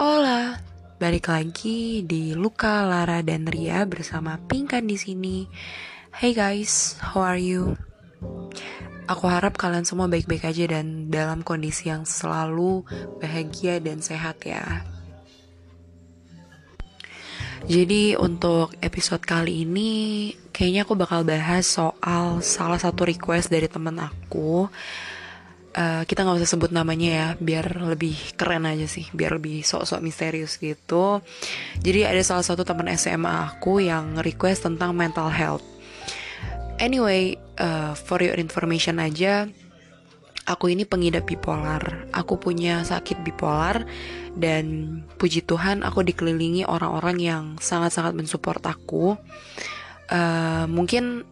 Hola, balik lagi di Luka, Lara, dan Ria bersama Pinkan di sini. Hey guys, how are you? Aku harap kalian semua baik-baik aja dan dalam kondisi yang selalu bahagia dan sehat ya. Jadi untuk episode kali ini kayaknya aku bakal bahas soal salah satu request dari temen aku uh, kita nggak usah sebut namanya ya biar lebih keren aja sih biar lebih sok-sok misterius gitu. Jadi ada salah satu teman SMA aku yang request tentang mental health. Anyway uh, for your information aja aku ini pengidap bipolar. Aku punya sakit bipolar dan puji Tuhan aku dikelilingi orang-orang yang sangat-sangat mensupport aku. Uh, mungkin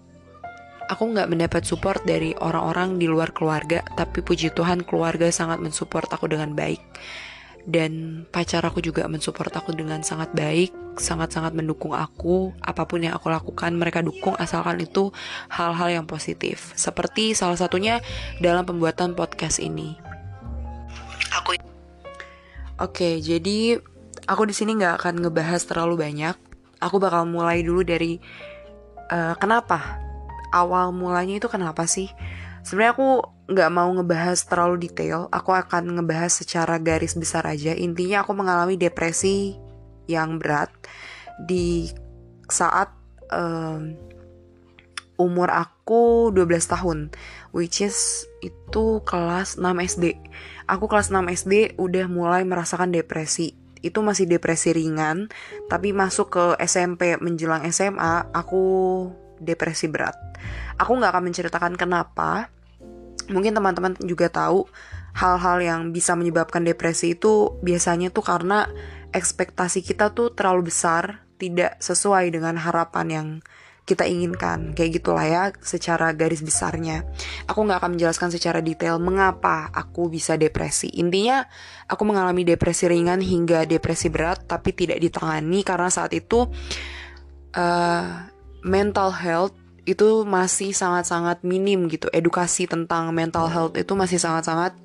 aku nggak mendapat support dari orang-orang di luar keluarga, tapi puji Tuhan keluarga sangat mensupport aku dengan baik. Dan pacar aku juga mensupport aku dengan sangat baik, sangat-sangat mendukung aku. Apa pun yang aku lakukan, mereka dukung asalkan itu hal-hal yang positif. Seperti salah satunya dalam pembuatan podcast ini. Aku Oke, jadi aku di sini nggak akan ngebahas terlalu banyak. Aku bakal mulai dulu dari uh, kenapa awal mulanya itu kenapa sih? Sebenarnya aku nggak mau ngebahas terlalu detail. Aku akan ngebahas secara garis besar aja. Intinya aku mengalami depresi yang berat di saat um, umur aku 12 tahun which is itu kelas 6 SD. Aku kelas 6 SD udah mulai merasakan depresi. Itu masih depresi ringan, tapi masuk ke SMP menjelang SMA aku depresi berat. Aku nggak akan menceritakan kenapa. Mungkin teman-teman juga tahu hal-hal yang bisa menyebabkan depresi itu biasanya tuh karena ekspektasi kita tuh terlalu besar, tidak sesuai dengan harapan yang kita inginkan kayak gitulah ya secara garis besarnya aku nggak akan menjelaskan secara detail mengapa aku bisa depresi intinya aku mengalami depresi ringan hingga depresi berat tapi tidak ditangani karena saat itu uh, mental health itu masih sangat-sangat minim gitu. Edukasi tentang mental health itu masih sangat-sangat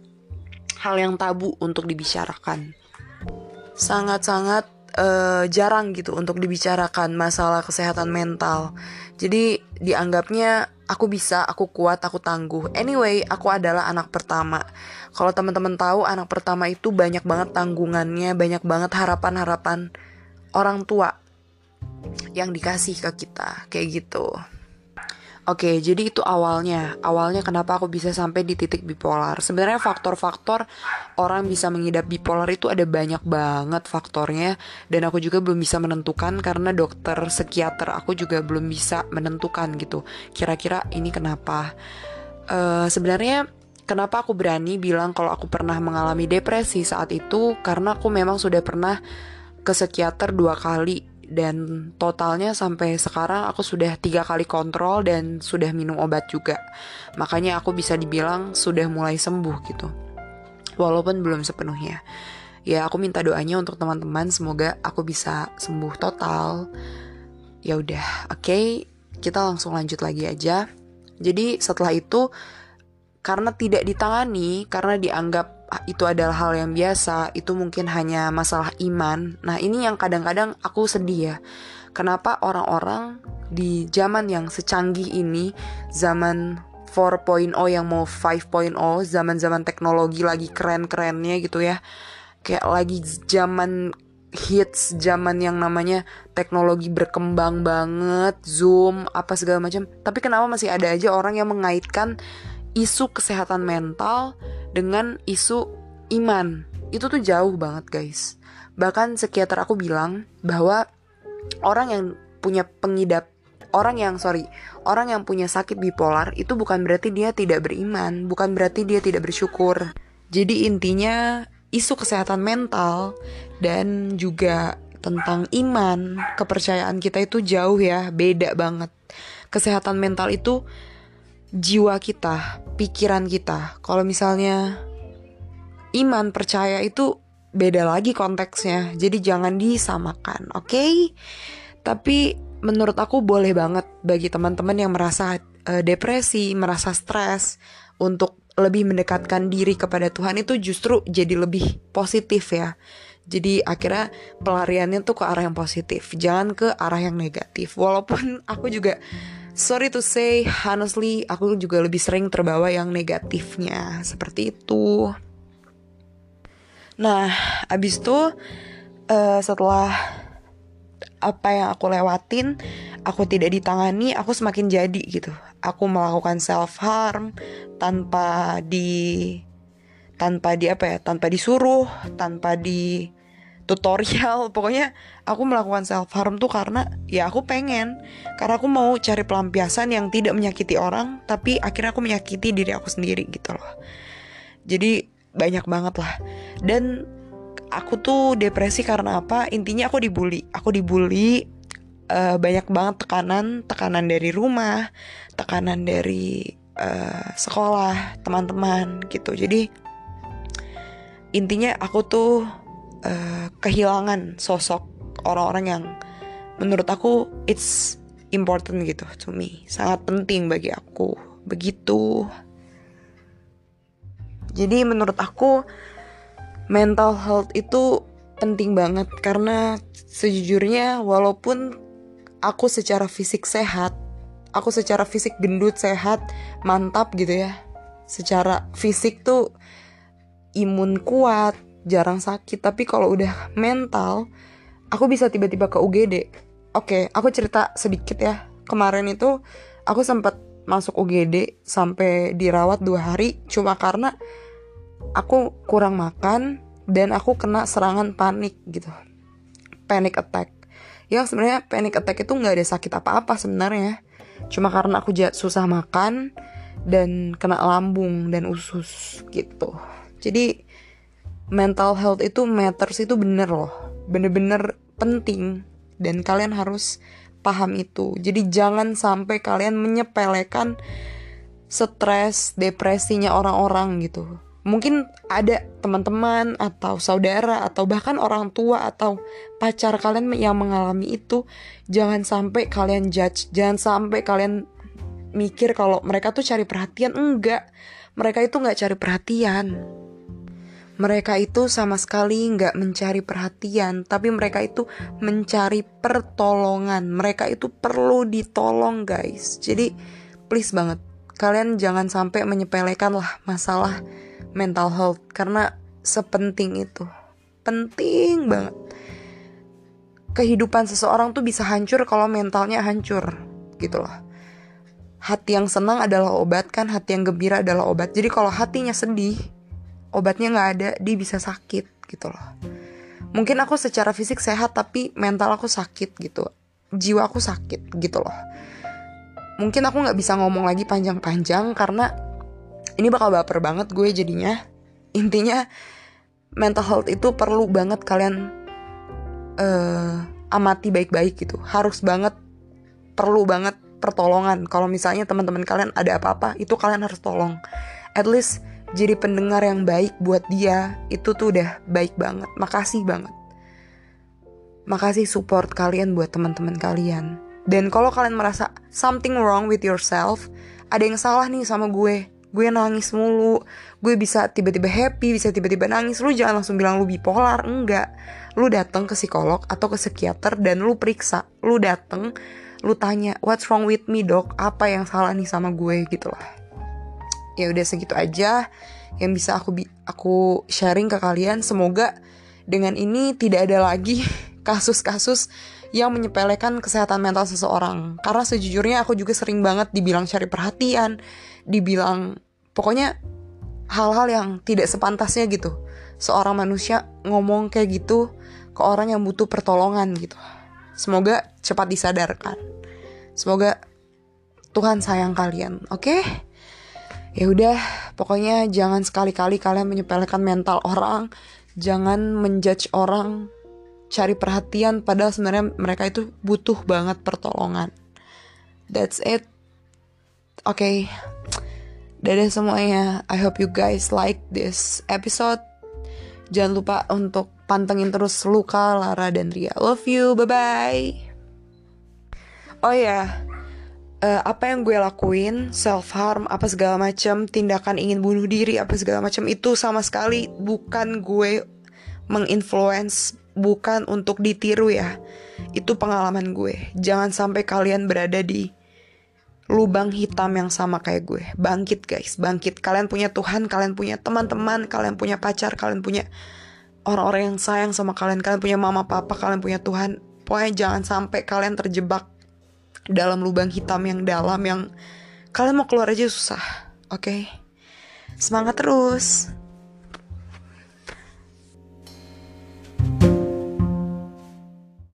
hal yang tabu untuk dibicarakan. Sangat-sangat uh, jarang gitu untuk dibicarakan masalah kesehatan mental. Jadi dianggapnya aku bisa, aku kuat, aku tangguh. Anyway, aku adalah anak pertama. Kalau teman-teman tahu, anak pertama itu banyak banget tanggungannya, banyak banget harapan-harapan orang tua yang dikasih ke kita kayak gitu. Oke, jadi itu awalnya. Awalnya kenapa aku bisa sampai di titik bipolar. Sebenarnya faktor-faktor orang bisa mengidap bipolar itu ada banyak banget faktornya dan aku juga belum bisa menentukan karena dokter psikiater aku juga belum bisa menentukan gitu. Kira-kira ini kenapa? Uh, sebenarnya kenapa aku berani bilang kalau aku pernah mengalami depresi saat itu karena aku memang sudah pernah ke psikiater dua kali dan totalnya sampai sekarang aku sudah tiga kali kontrol dan sudah minum obat juga. Makanya aku bisa dibilang sudah mulai sembuh gitu. Walaupun belum sepenuhnya. Ya aku minta doanya untuk teman-teman semoga aku bisa sembuh total. Ya udah oke. Okay, kita langsung lanjut lagi aja. Jadi setelah itu karena tidak ditangani karena dianggap itu adalah hal yang biasa, itu mungkin hanya masalah iman. Nah, ini yang kadang-kadang aku sedih ya. Kenapa orang-orang di zaman yang secanggih ini, zaman 4.0 yang mau 5.0, zaman-zaman teknologi lagi keren-kerennya gitu ya. Kayak lagi zaman hits zaman yang namanya teknologi berkembang banget, Zoom, apa segala macam. Tapi kenapa masih ada aja orang yang mengaitkan isu kesehatan mental dengan isu iman. Itu tuh jauh banget, guys. Bahkan psikiater aku bilang bahwa orang yang punya pengidap orang yang sorry orang yang punya sakit bipolar itu bukan berarti dia tidak beriman bukan berarti dia tidak bersyukur jadi intinya isu kesehatan mental dan juga tentang iman kepercayaan kita itu jauh ya beda banget kesehatan mental itu jiwa kita pikiran kita kalau misalnya iman percaya itu beda lagi konteksnya. Jadi jangan disamakan, oke? Okay? Tapi menurut aku boleh banget bagi teman-teman yang merasa uh, depresi, merasa stres untuk lebih mendekatkan diri kepada Tuhan itu justru jadi lebih positif ya. Jadi akhirnya pelariannya tuh ke arah yang positif, jangan ke arah yang negatif. Walaupun aku juga sorry to say, honestly aku juga lebih sering terbawa yang negatifnya seperti itu. Nah, abis itu uh, setelah apa yang aku lewatin, aku tidak ditangani, aku semakin jadi gitu. Aku melakukan self harm tanpa di tanpa di apa ya tanpa disuruh tanpa di tutorial. Pokoknya aku melakukan self harm tuh karena ya aku pengen. Karena aku mau cari pelampiasan yang tidak menyakiti orang tapi akhirnya aku menyakiti diri aku sendiri gitu loh. Jadi banyak banget lah. Dan aku tuh depresi karena apa? Intinya aku dibully. Aku dibully uh, banyak banget tekanan. Tekanan dari rumah tekanan dari uh, sekolah teman-teman gitu. Jadi intinya aku tuh uh, kehilangan sosok orang-orang yang menurut aku it's important gitu to me. Sangat penting bagi aku. Begitu. Jadi menurut aku mental health itu penting banget karena sejujurnya walaupun aku secara fisik sehat aku secara fisik gendut sehat mantap gitu ya secara fisik tuh imun kuat, jarang sakit. Tapi kalau udah mental, aku bisa tiba-tiba ke UGD. Oke, aku cerita sedikit ya. Kemarin itu aku sempat masuk UGD sampai dirawat dua hari cuma karena aku kurang makan dan aku kena serangan panik gitu. Panic attack. Yang sebenarnya panic attack itu nggak ada sakit apa-apa sebenarnya. Cuma karena aku susah makan dan kena lambung dan usus gitu. Jadi mental health itu matters itu bener loh, bener-bener penting dan kalian harus paham itu. Jadi jangan sampai kalian menyepelekan stres, depresinya orang-orang gitu. Mungkin ada teman-teman atau saudara atau bahkan orang tua atau pacar kalian yang mengalami itu, jangan sampai kalian judge, jangan sampai kalian mikir kalau mereka tuh cari perhatian enggak. Mereka itu nggak cari perhatian mereka itu sama sekali nggak mencari perhatian, tapi mereka itu mencari pertolongan. Mereka itu perlu ditolong, guys. Jadi, please banget, kalian jangan sampai menyepelekan lah masalah mental health karena sepenting itu, penting banget. Kehidupan seseorang tuh bisa hancur kalau mentalnya hancur, gitu loh. Hati yang senang adalah obat kan, hati yang gembira adalah obat. Jadi kalau hatinya sedih, obatnya nggak ada dia bisa sakit gitu loh. Mungkin aku secara fisik sehat tapi mental aku sakit gitu. Jiwa aku sakit gitu loh. Mungkin aku nggak bisa ngomong lagi panjang-panjang karena ini bakal baper banget gue jadinya. Intinya mental health itu perlu banget kalian uh, amati baik-baik gitu. Harus banget perlu banget pertolongan. Kalau misalnya teman-teman kalian ada apa-apa itu kalian harus tolong. At least jadi pendengar yang baik buat dia itu tuh udah baik banget. Makasih banget. Makasih support kalian buat teman-teman kalian. Dan kalau kalian merasa something wrong with yourself ada yang salah nih sama gue. Gue nangis mulu. Gue bisa tiba-tiba happy bisa tiba-tiba nangis. Lu jangan langsung bilang lu bipolar enggak. Lu datang ke psikolog atau ke psikiater dan lu periksa. Lu dateng lu tanya what's wrong with me dok? Apa yang salah nih sama gue? Gitu lah ya udah segitu aja yang bisa aku aku sharing ke kalian. Semoga dengan ini tidak ada lagi kasus-kasus yang menyepelekan kesehatan mental seseorang. Karena sejujurnya aku juga sering banget dibilang cari perhatian dibilang pokoknya hal-hal yang tidak sepantasnya gitu. Seorang manusia ngomong kayak gitu ke orang yang butuh pertolongan gitu. Semoga cepat disadarkan. Semoga Tuhan sayang kalian oke? okay? Ya udah pokoknya jangan sekali-kali kalian menyepelekan mental orang. Jangan menjudge orang. Cari perhatian padahal sebenarnya mereka itu butuh banget pertolongan. That's it. Oke. Okay. dadah semuanya. I hope you guys like this episode. Jangan lupa untuk pantengin terus Luka, Lara, dan Ria. Love you. Bye bye oh ya yeah uh, apa yang gue lakuin self harm apa segala macam tindakan ingin bunuh diri apa segala macam itu sama sekali bukan gue menginfluence bukan untuk ditiru ya. Itu pengalaman gue. Jangan sampai kalian berada di lubang hitam yang sama kayak gue. Bangkit guys, bangkit. Kalian punya Tuhan, kalian punya teman-teman, kalian punya pacar, kalian punya orang-orang yang sayang sama kalian, kalian punya mama papa, kalian punya Tuhan. Pokoknya jangan sampai kalian terjebak dalam lubang hitam yang dalam yang kalian mau keluar aja susah. Oke. Okay? Semangat terus.